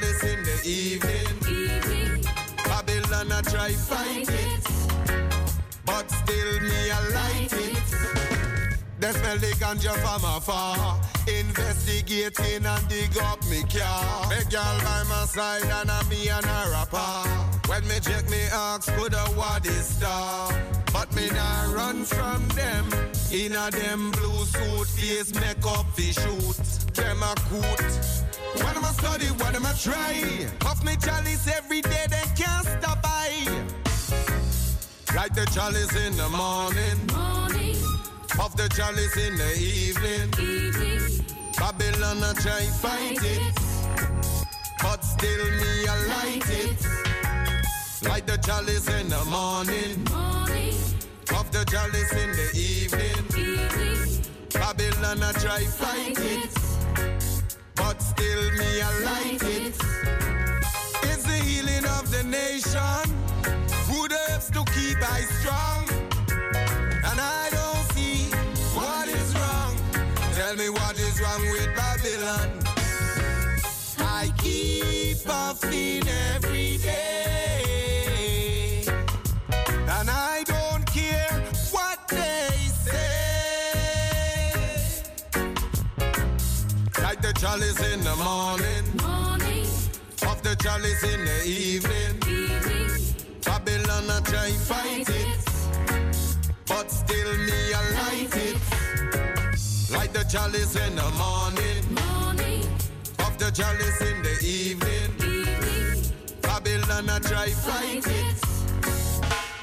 in the evening. evening. Babylon I try fight it, but still me I light it. They smell the ganja from afar. Investigating and dig up me car. Me girl by my side and a me and a rapper. When me check me ask, could a what is star? But me nah run from them. In a them blue suit, face makeup fi shoot. Them a coot. What am I study? What am I try? Puff me chalice every day, they can't stop by. Like the chalice in the morning, Morning, puff the chalice in the evening. evening. Babylon I try fight it, but still me I light it. Like the chalice in the morning, Morning, puff the chalice in the evening. evening. Babylon I try fight it, but still me I light it. It's the healing of the nation. Good herbs to keep I strong. And I don't see what is wrong. Tell me what is wrong with Babylon. I keep puffing every day. Chalice in the morning, Morning, of the chalice in the evening. evening. Babylon I try fight it, but still me I light it. Like the chalice in the morning, Morning, of the chalice in the evening. evening. Babylon I try fight it,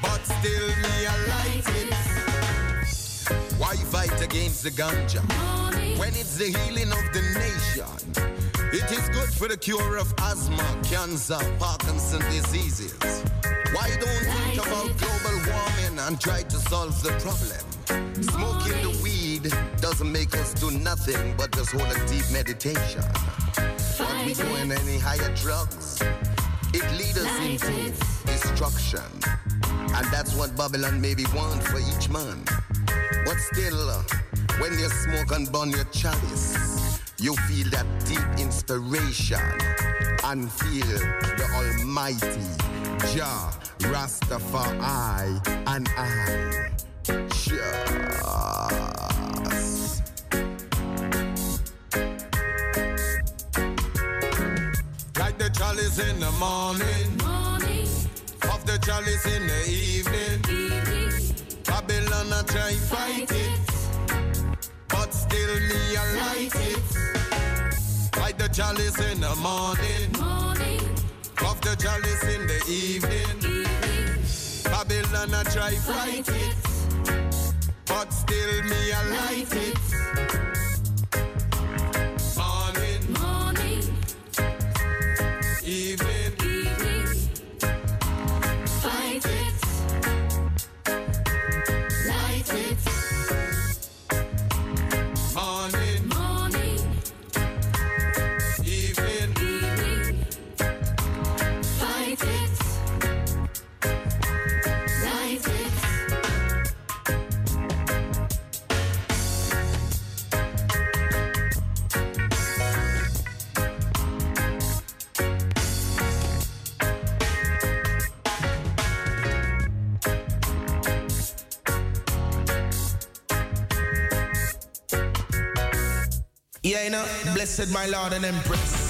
but still me I light it. Why fight against the ganja when it's the healing of the nation? It is good for the cure of asthma, cancer, Parkinson diseases. Why don't think about global warming and try to solve the problem? Smoking the weed doesn't make us do nothing but just hold a deep meditation. But we doing any higher drugs, it leads us into destruction. And that's what Babylon maybe want for each man. But still, uh, when you smoke and burn your chalice, you feel that deep inspiration and feel the Almighty Jah Rastafari and I just. Chalice in the morning, morning, of the chalice in the evening. evening. Babylon I try fight it, but still me I light it. Like the chalice in the morning, Morning, of the chalice in the evening. evening. Babylon I try fight it, but still me I light it. Know, blessed my Lord and Empress.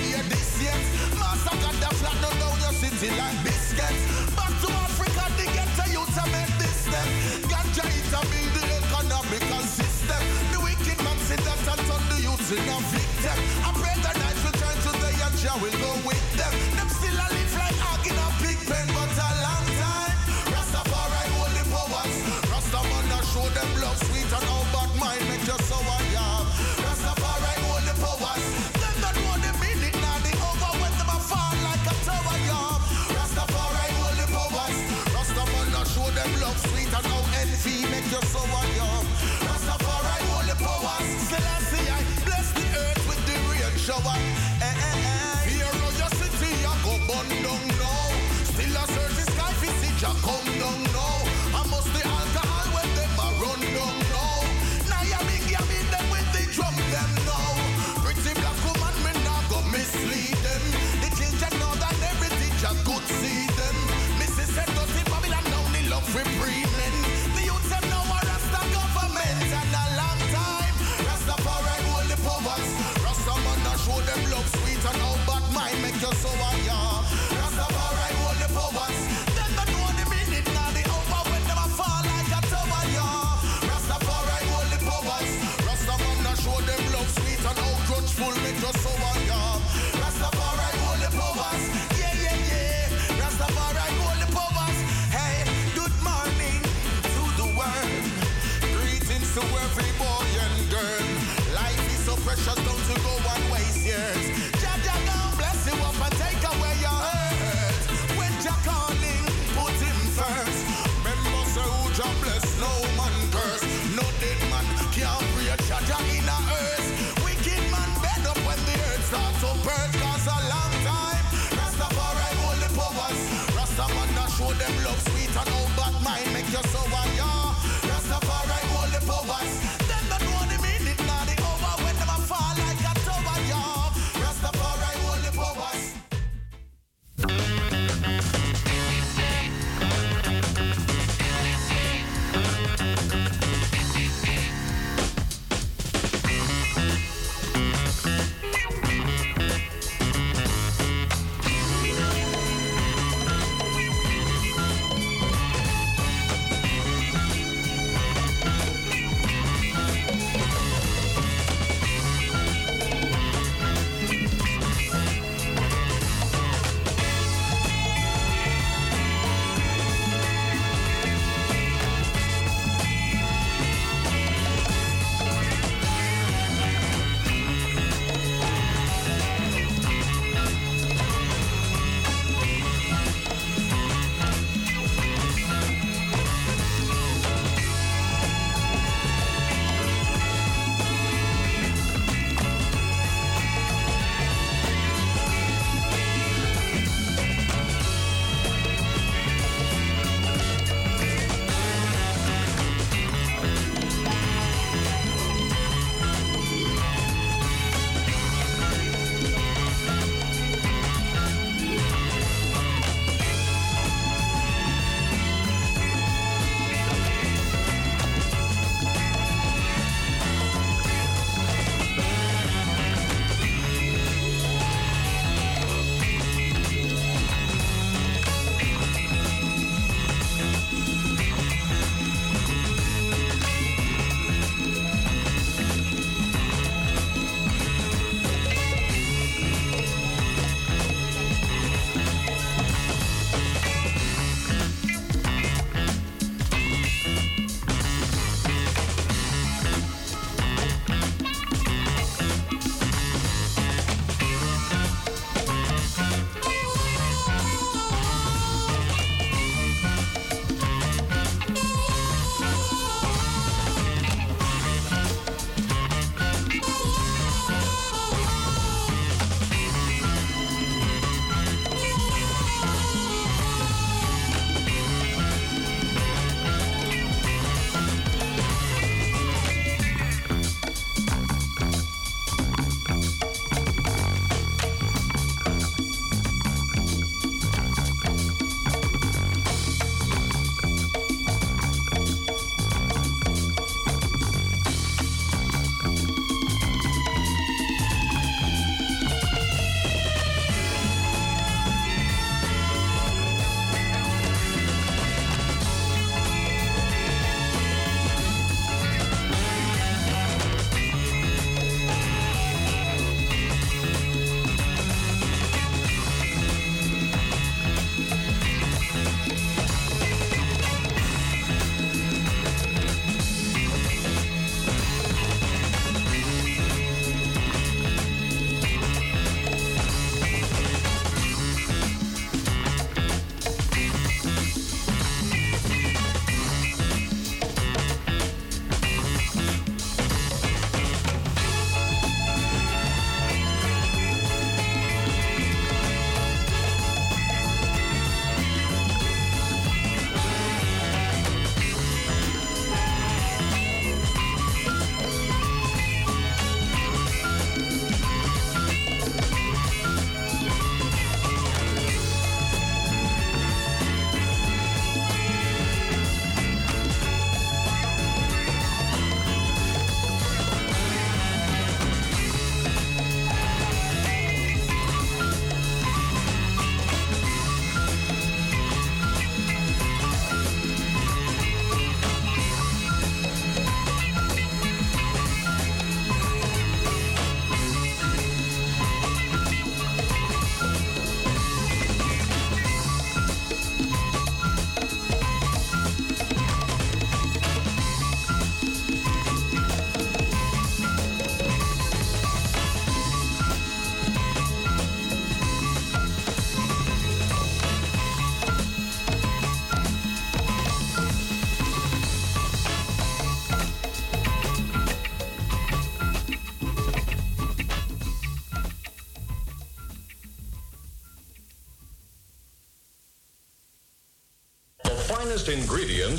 Never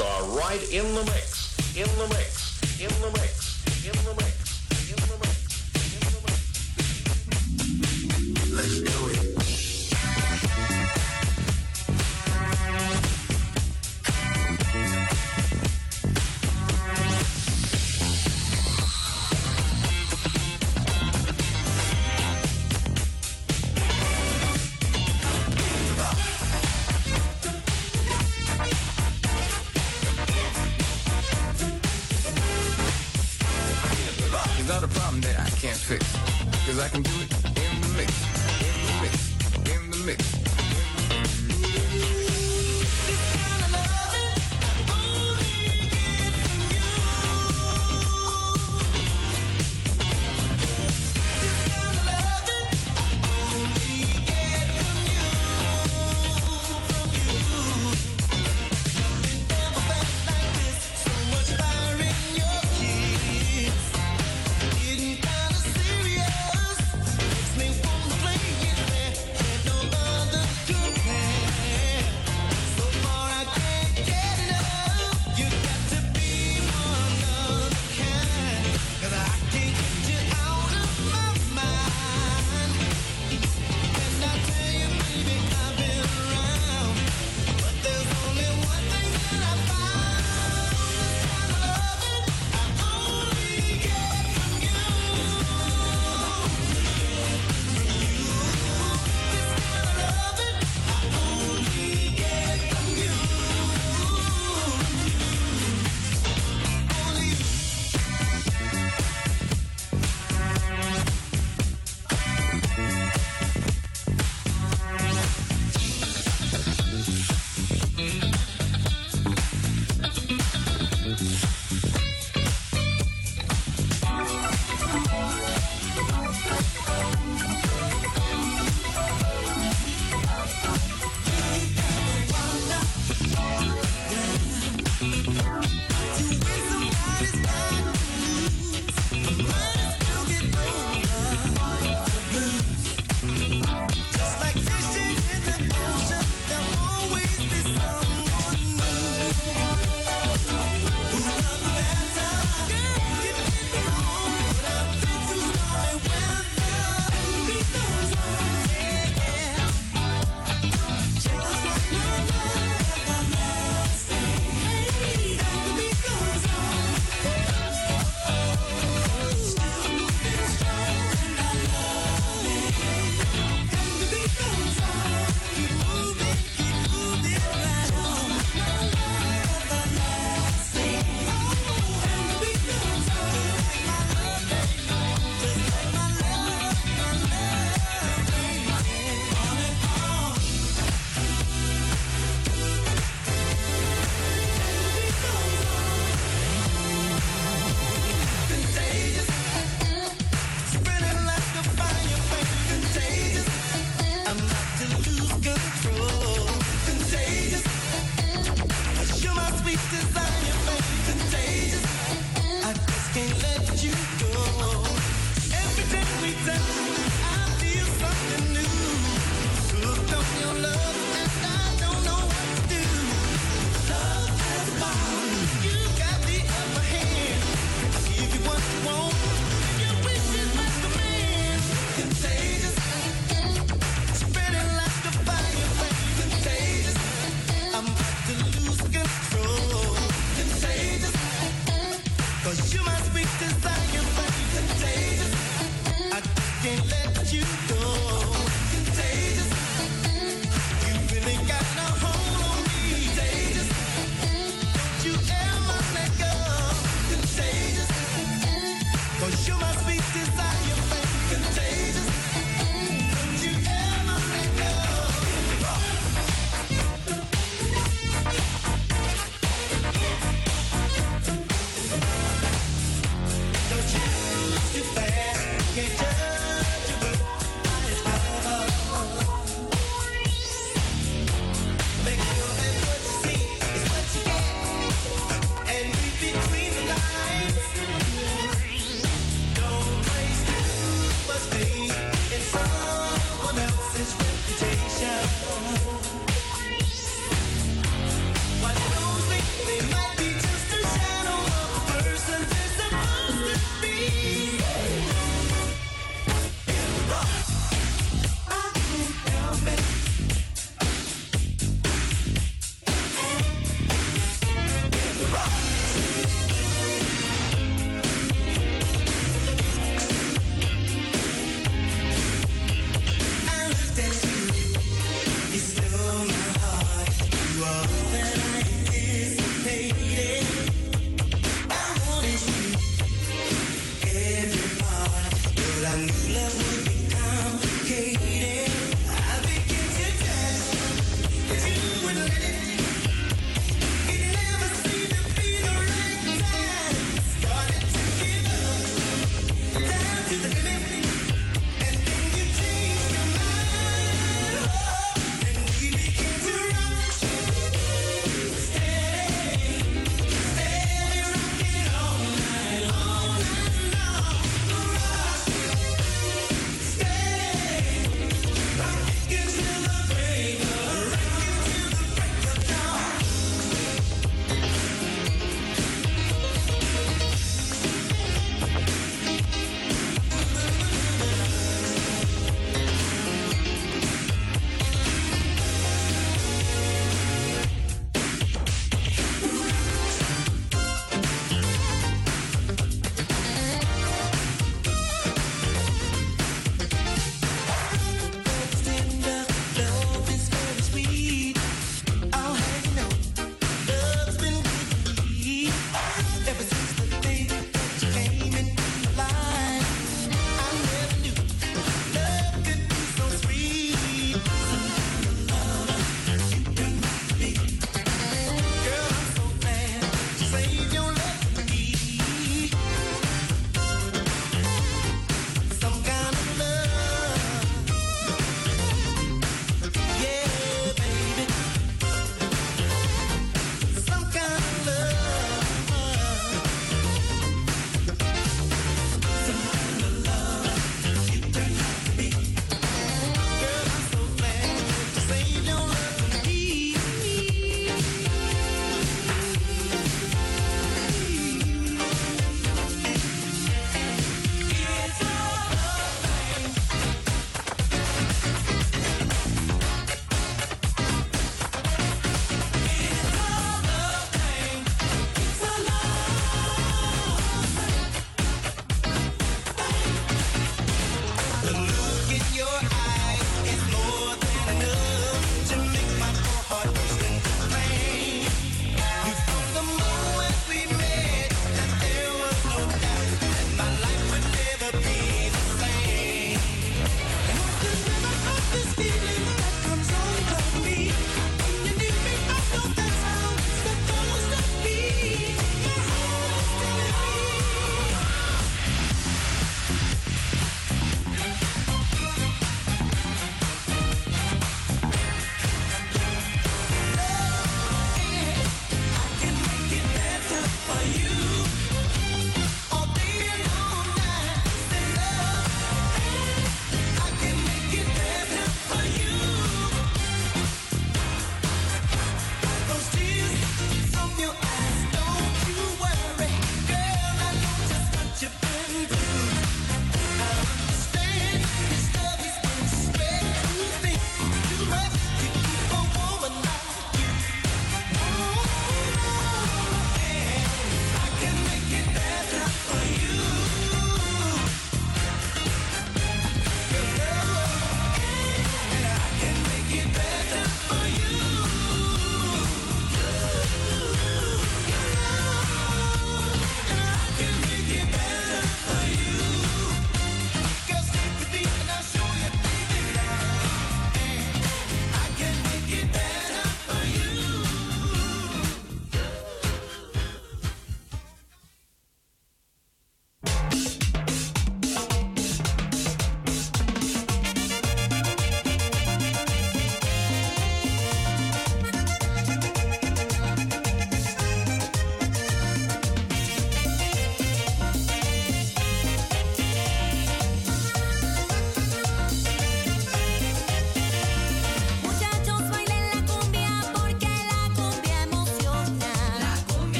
are right in the mix. In the mix.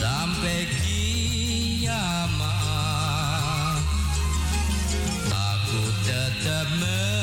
Sampai kiamat Aku tetap menyinta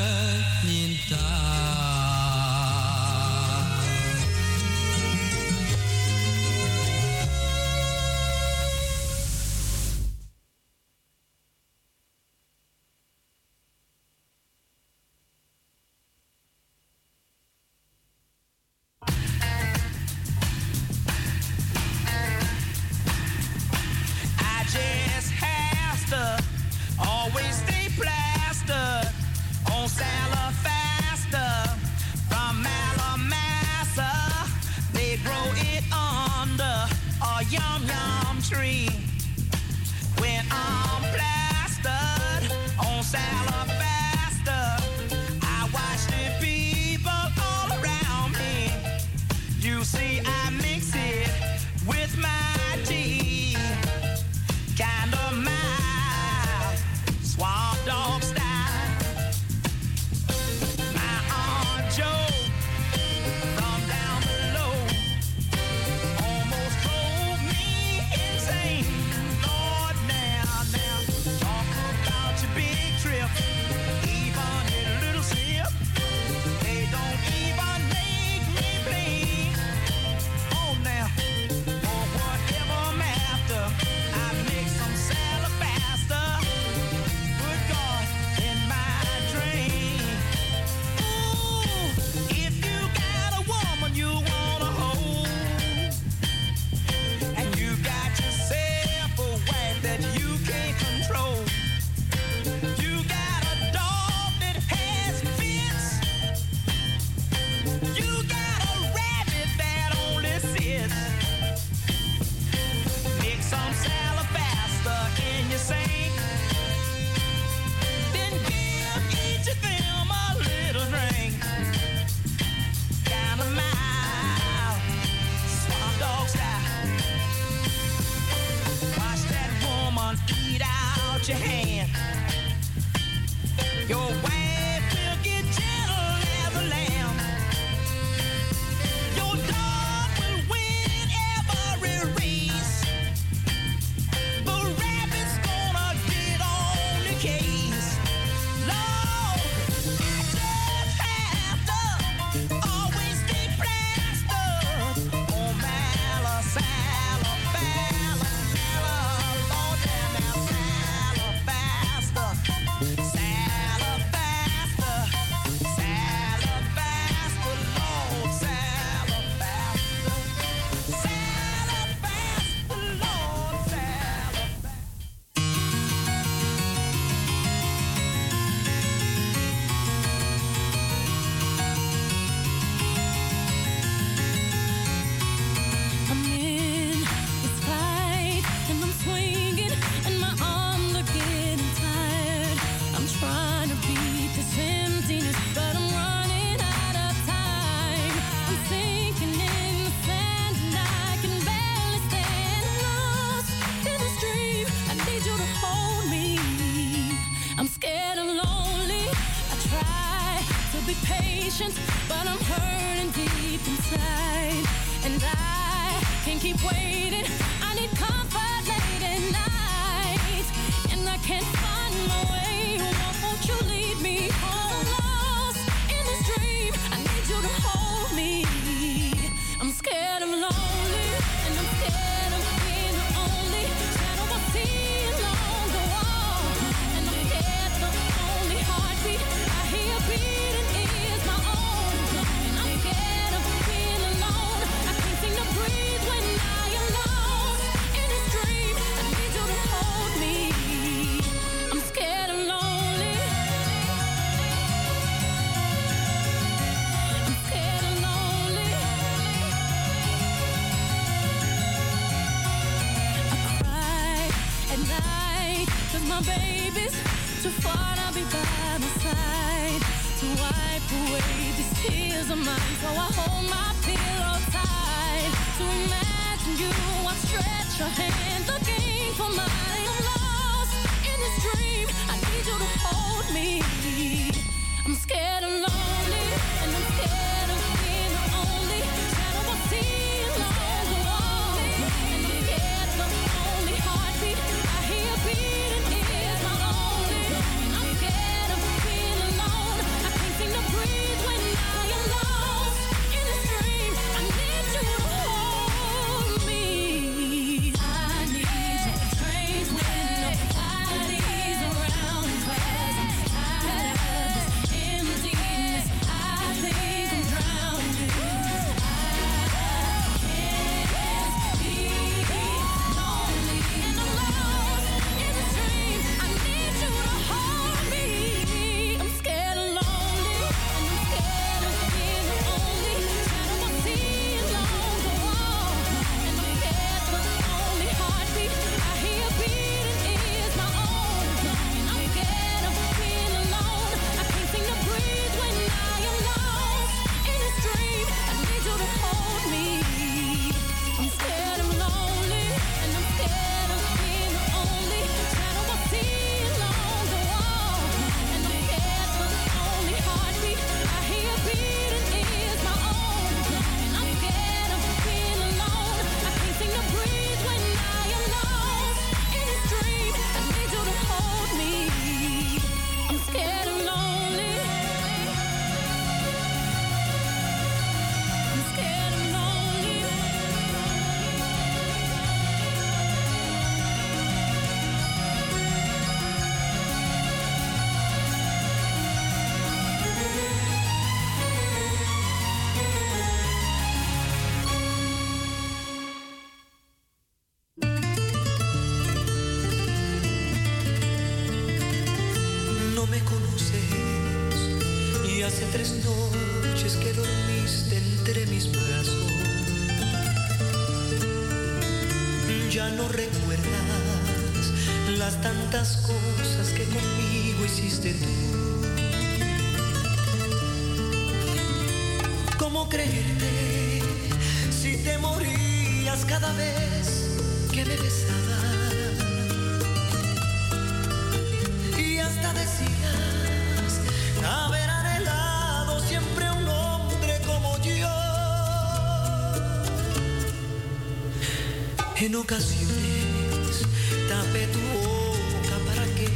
ocasiones tapé tu boca para que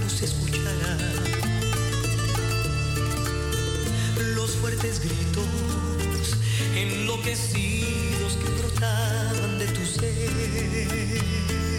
nos escuchara. Los fuertes gritos enloquecidos que brotaban de tu ser.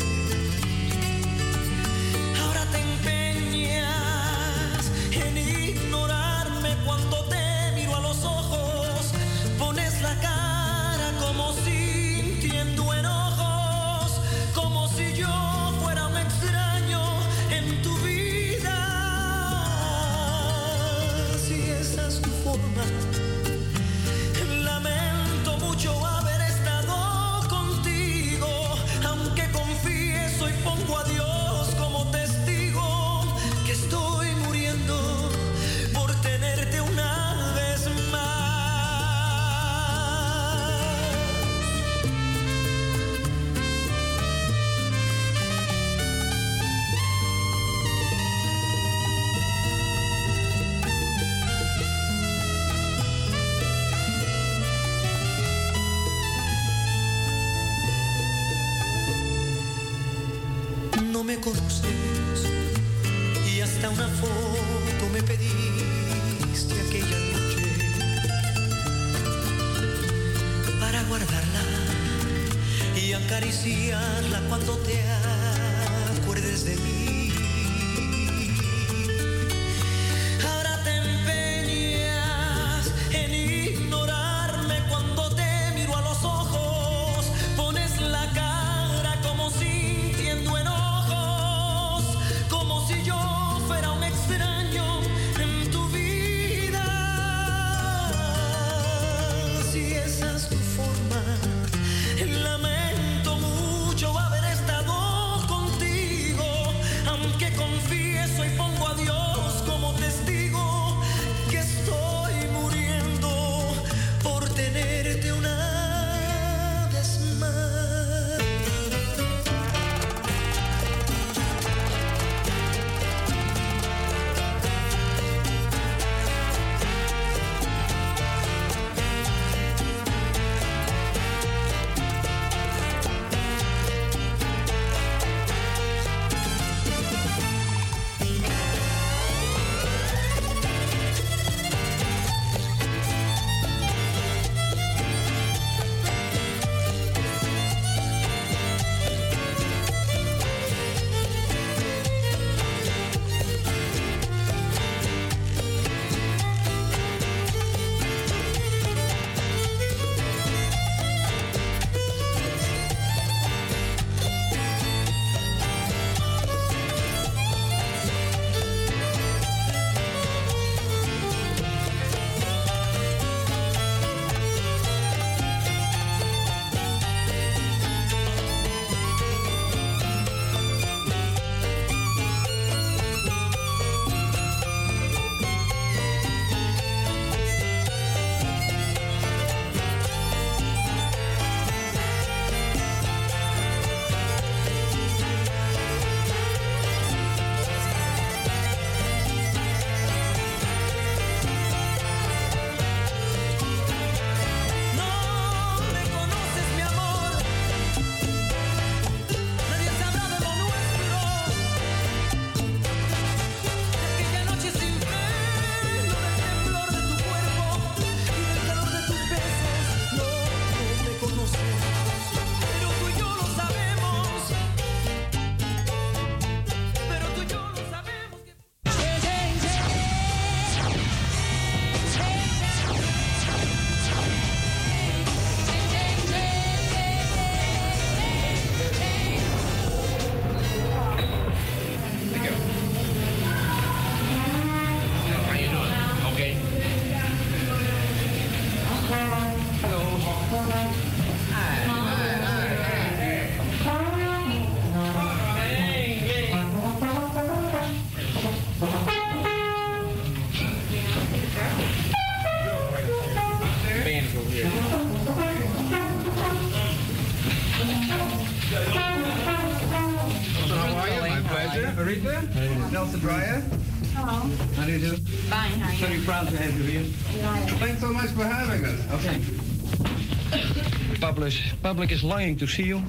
Public, is longing to see you.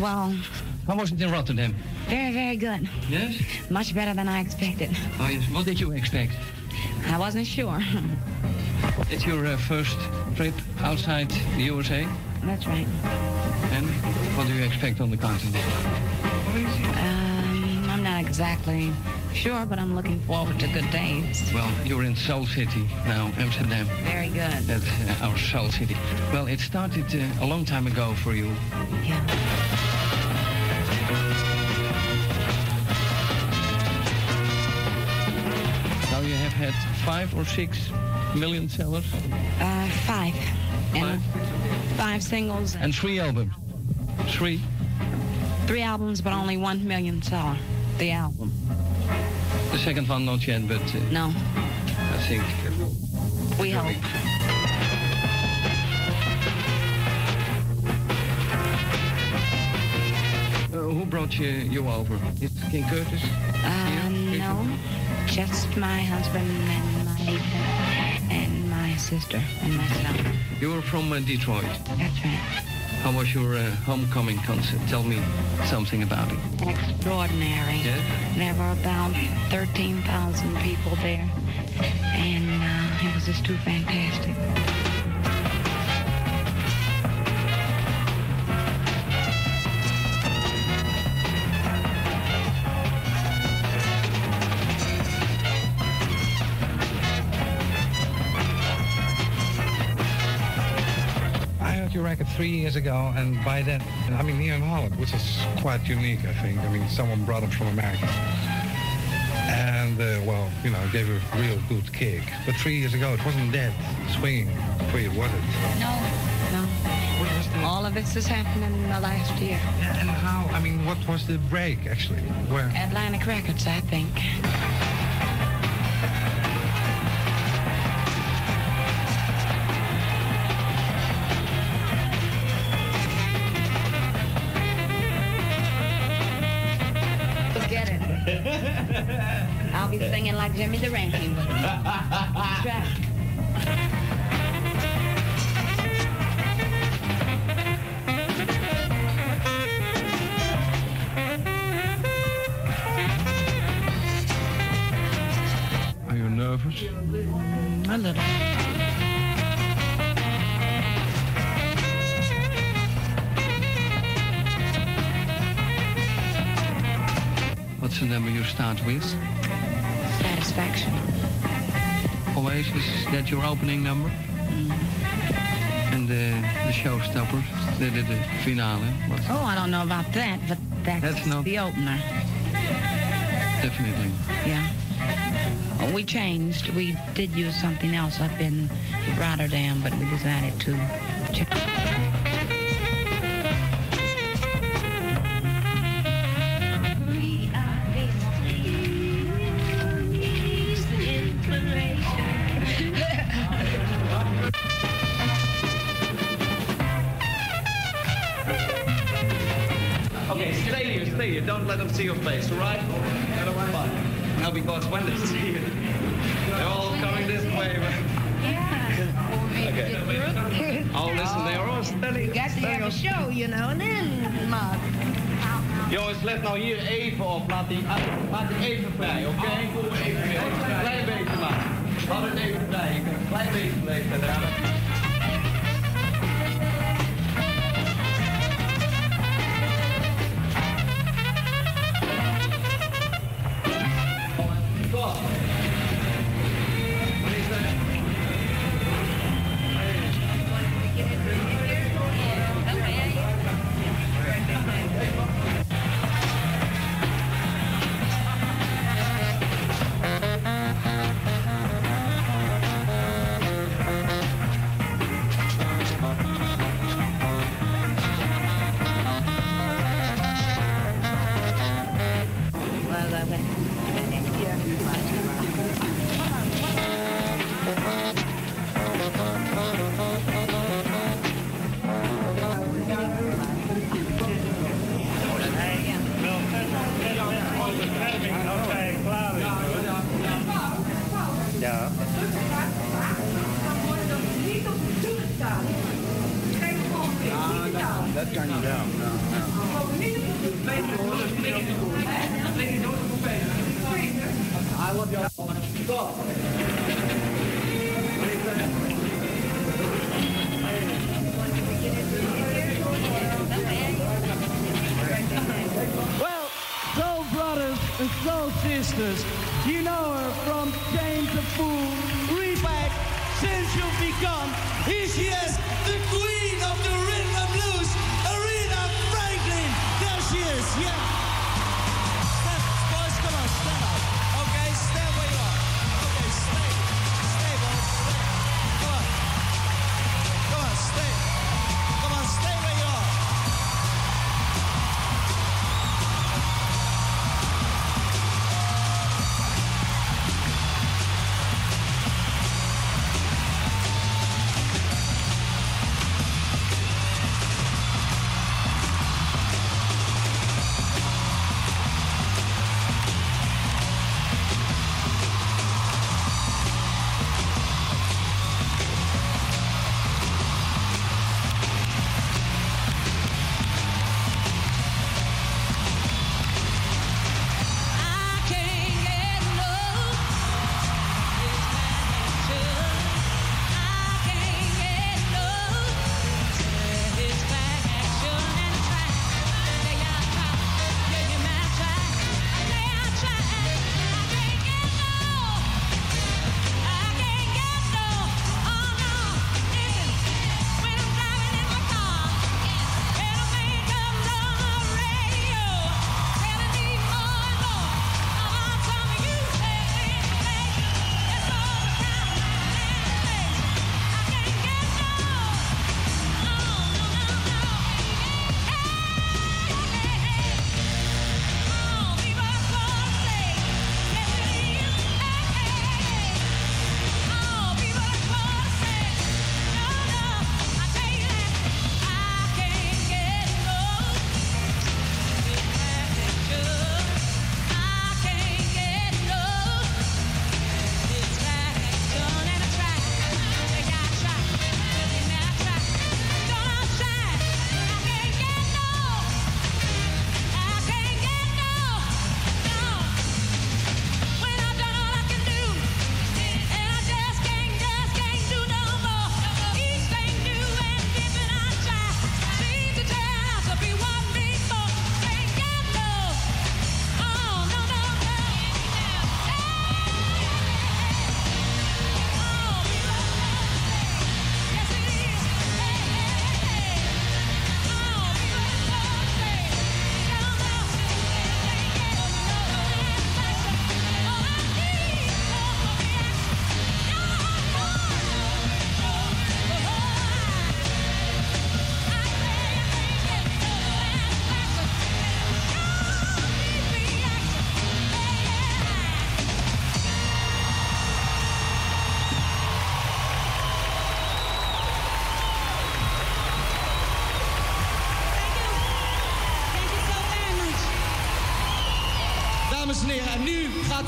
Well, How was it in Rotterdam? very, very good. Yes? Much better than I expected. Oh, yes. What did you expect? I wasn't sure. It's your uh, first trip outside the USA? That's right. And what do you expect on the continent? Um, I'm not exactly sure, but I'm looking forward to good days. Well, you're in Soul City now, Amsterdam. Very good. That's uh, our Soul City. Well, it started uh, a long time ago for you. Yeah. Now you have had five or six million sellers Uh, five. And five singles. and three albums. Three. Three albums, but only one million seller. The album. The second one not yet, but uh, No. I think We hope. Uh, who brought you, you over? It's King Curtis? Uh, no. Just my husband and my and my sister and myself. You were from uh, Detroit. That's right. How was your uh, homecoming concert? Tell me something about it. Extraordinary. Yeah? There were about 13,000 people there, and uh, it was just too fantastic. Three years ago, and by then, I mean, here in Holland, which is quite unique, I think. I mean, someone brought it from America. And, uh, well, you know, gave a real good kick. But three years ago, it wasn't dead swinging for you, was it? No, no. All of this has happened in the last year. Yeah, And how, I mean, what was the break, actually? Where? Atlantic Records, I think. I'll be singing like Jimmy Durante would. Are you nervous? A little. What's the number you start with? Satisfaction. Always is that your opening number? Mm-hmm. And the the showstoppers, the, the, the finale. What's Oh, I don't know about that, but that's, That's not- the opener. definitely. Yeah. Oh, we changed. We did use something else up in Rotterdam, but we decided to check. See your face, all right? Fine. No, because when they see you, they're all coming this way. Yeah. Okay. Oh, listen, they're all standing. Got to have a show, you know, and then Mark. Jongens, let nou hier even op. Laat die, laat die even vrij, oké? Een klein beetje maar. Laat het even vrij. Ik een klein beetje leeftijd.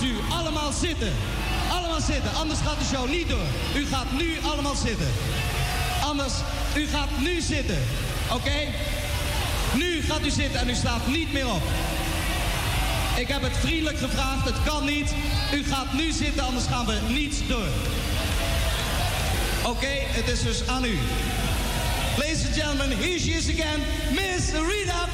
U allemaal zitten. Allemaal zitten, anders gaat de show niet door. U gaat nu allemaal zitten. Anders, u gaat nu zitten. Oké? Nu gaat u zitten en u staat niet meer op. Ik heb het vriendelijk gevraagd, het kan niet. U gaat nu zitten, anders gaan we niet door. Oké, het is dus aan u. Ladies and gentlemen, here she is again, Miss Rita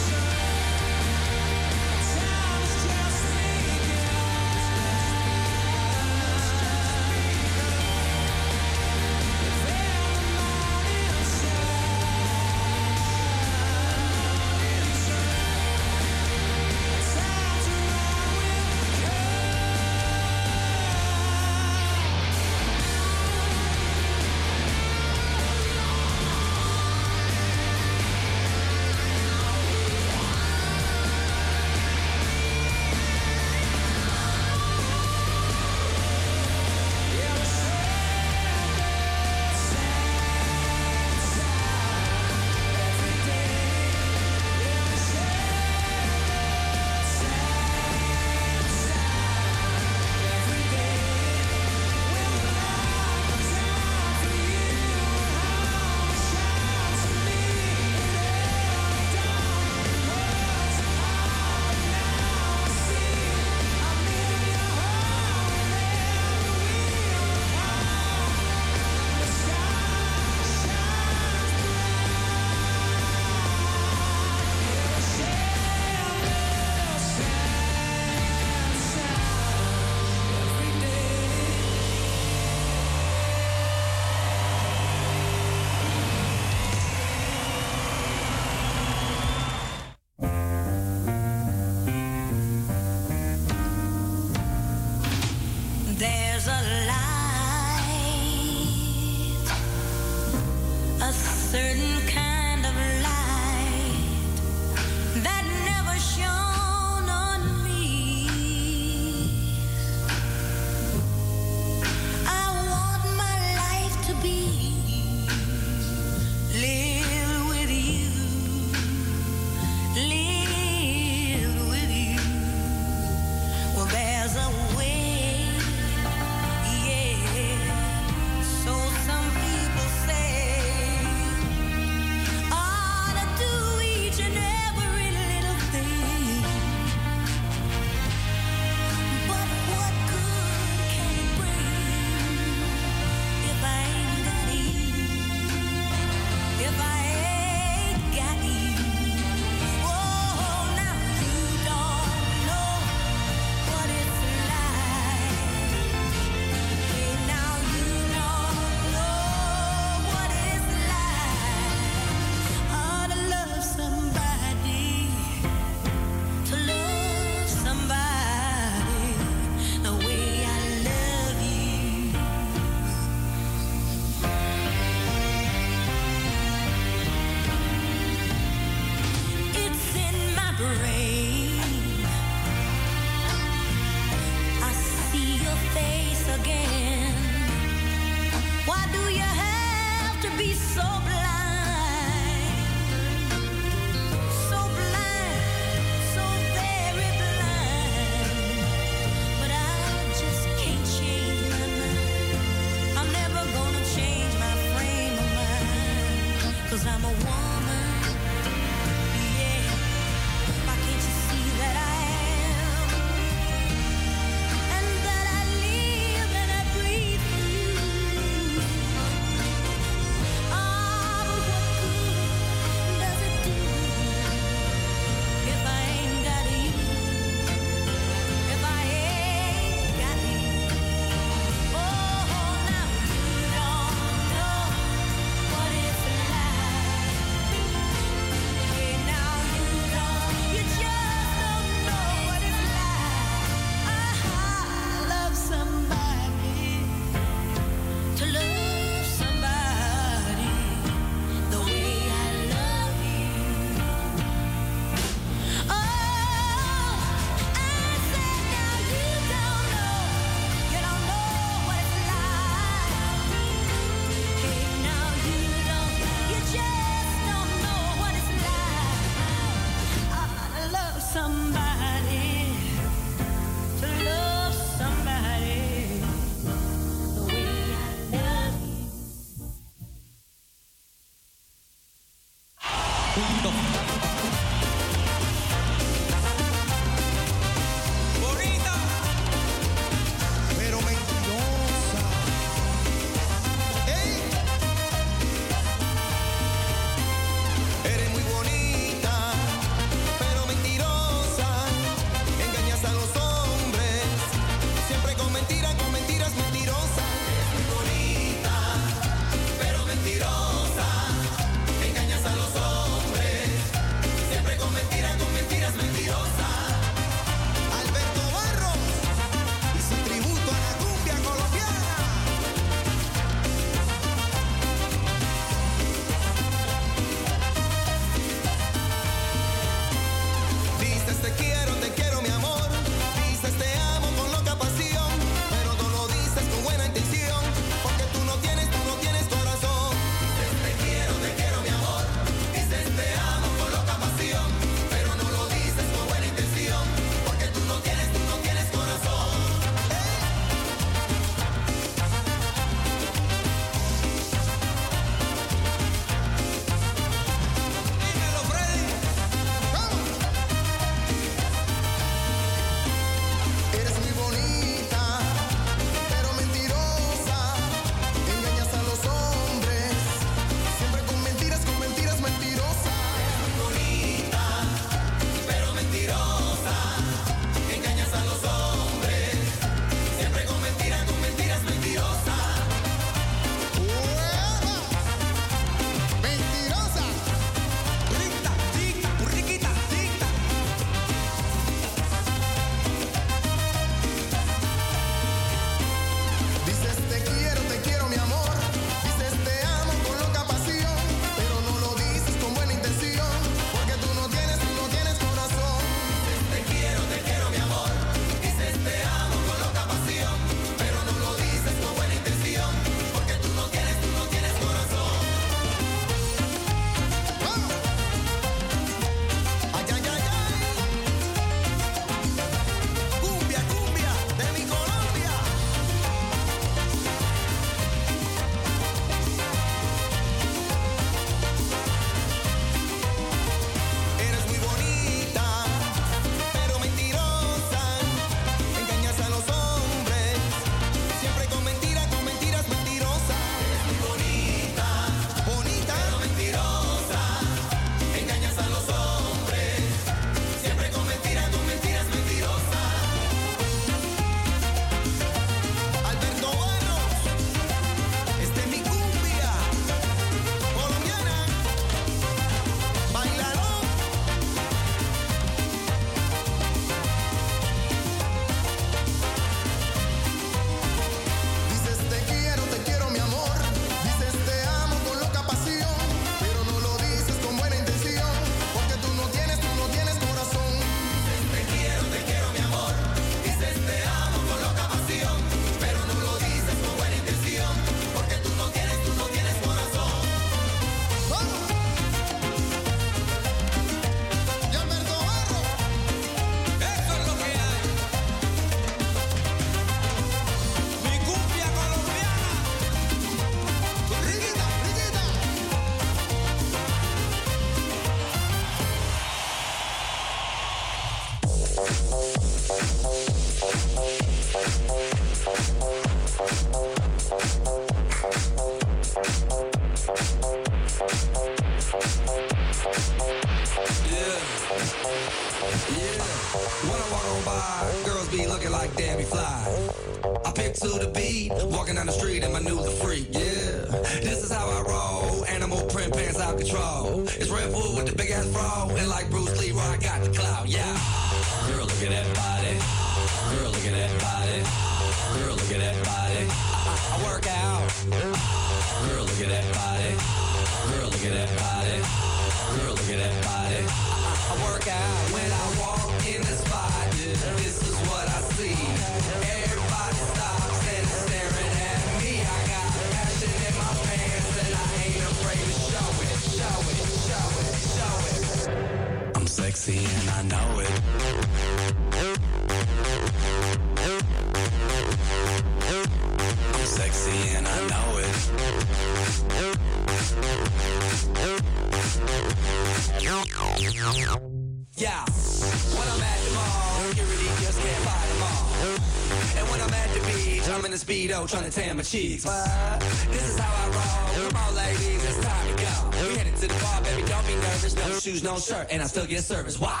trying to tan my cheeks. What? This is how I roll. Come on, ladies, it's time to go. We headed to the bar, baby, don't be nervous. No shoes, no shirt, and I still get service. Wow.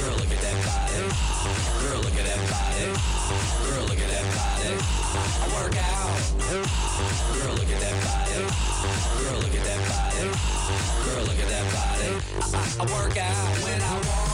Girl, look at that body. Girl, look at that body. Girl, look at that body. I work out. Girl, look at that body. Girl, look at that body. Girl, look at that body. I, I work out when I walk.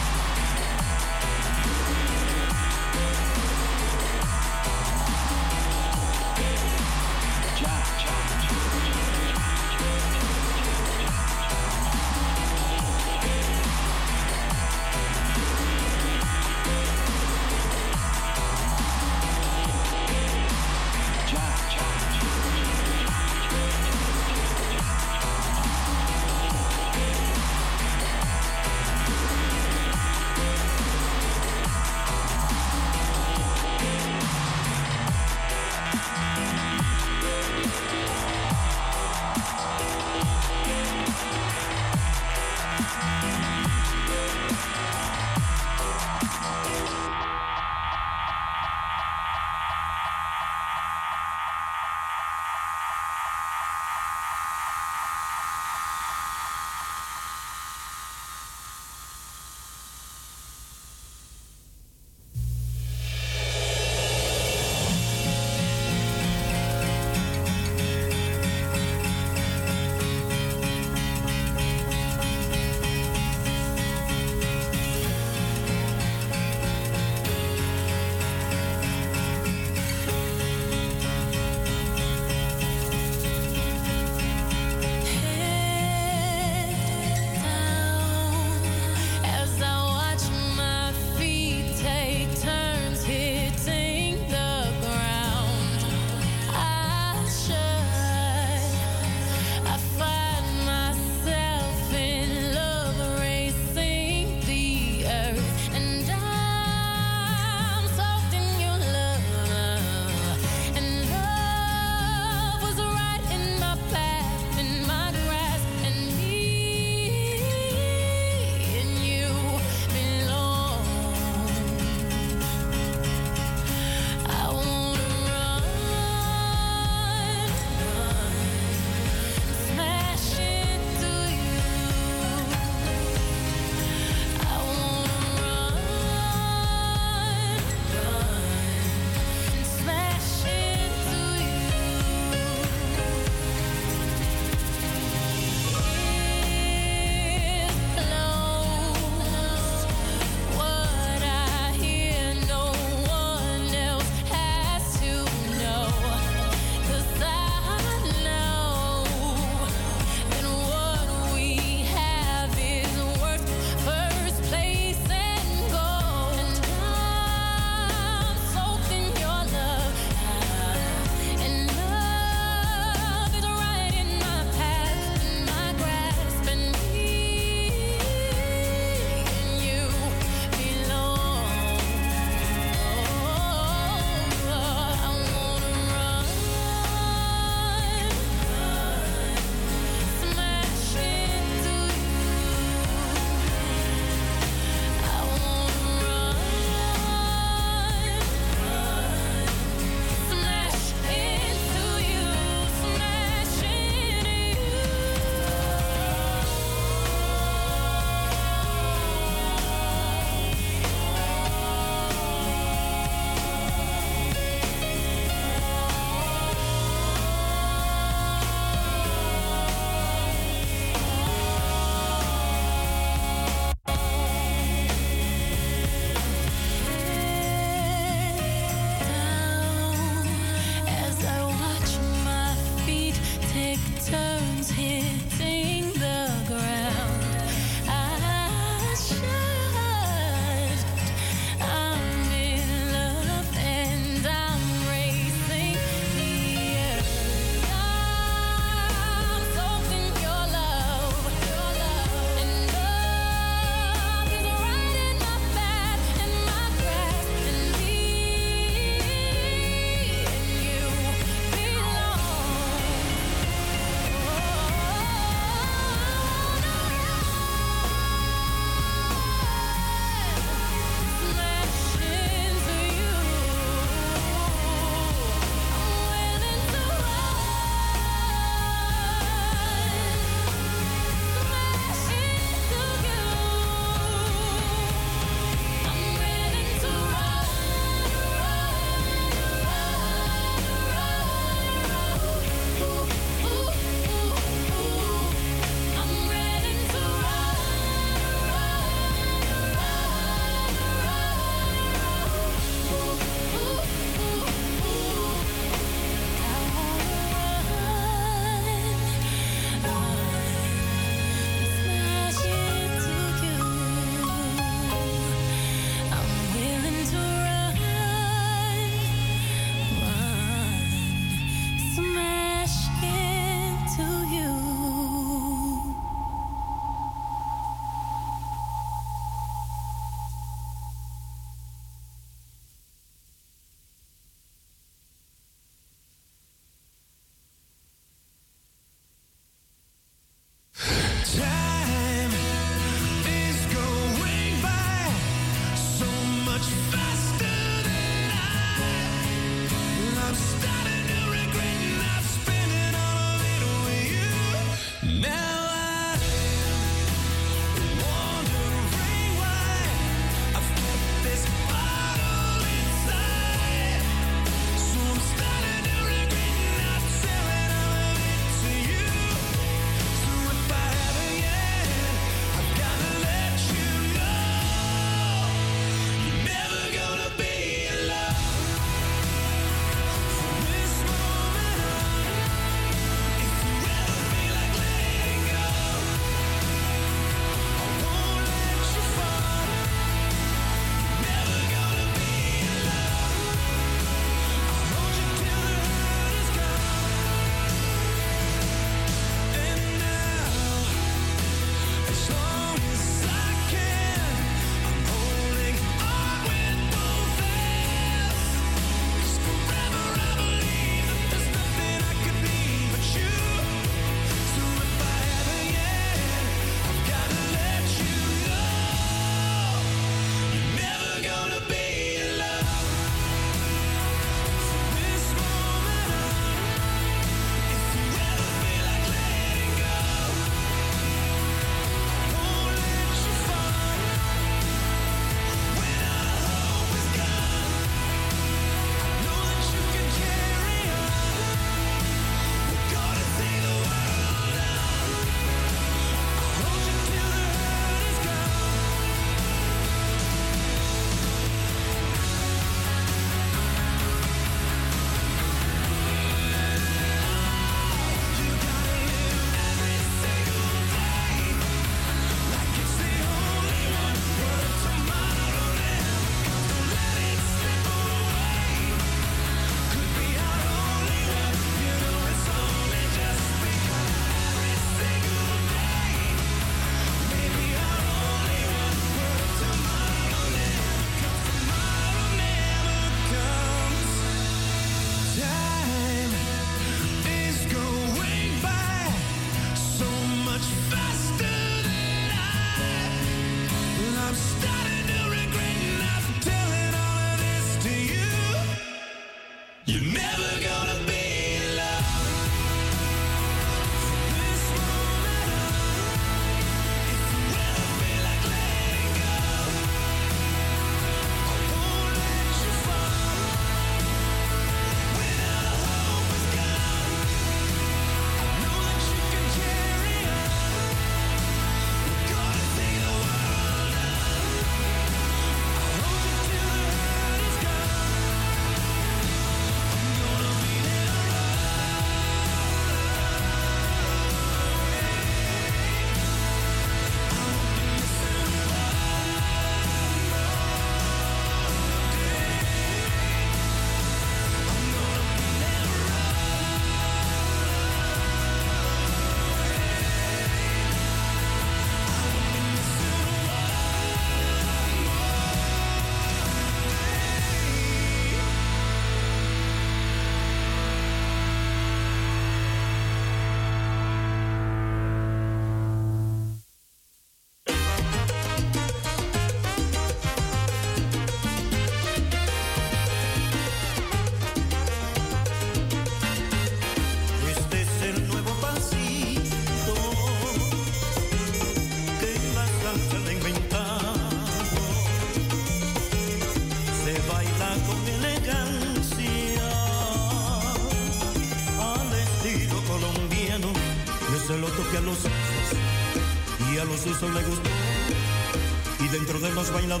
De los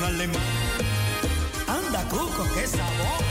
un alemán. Anda, cuco, qué sabor.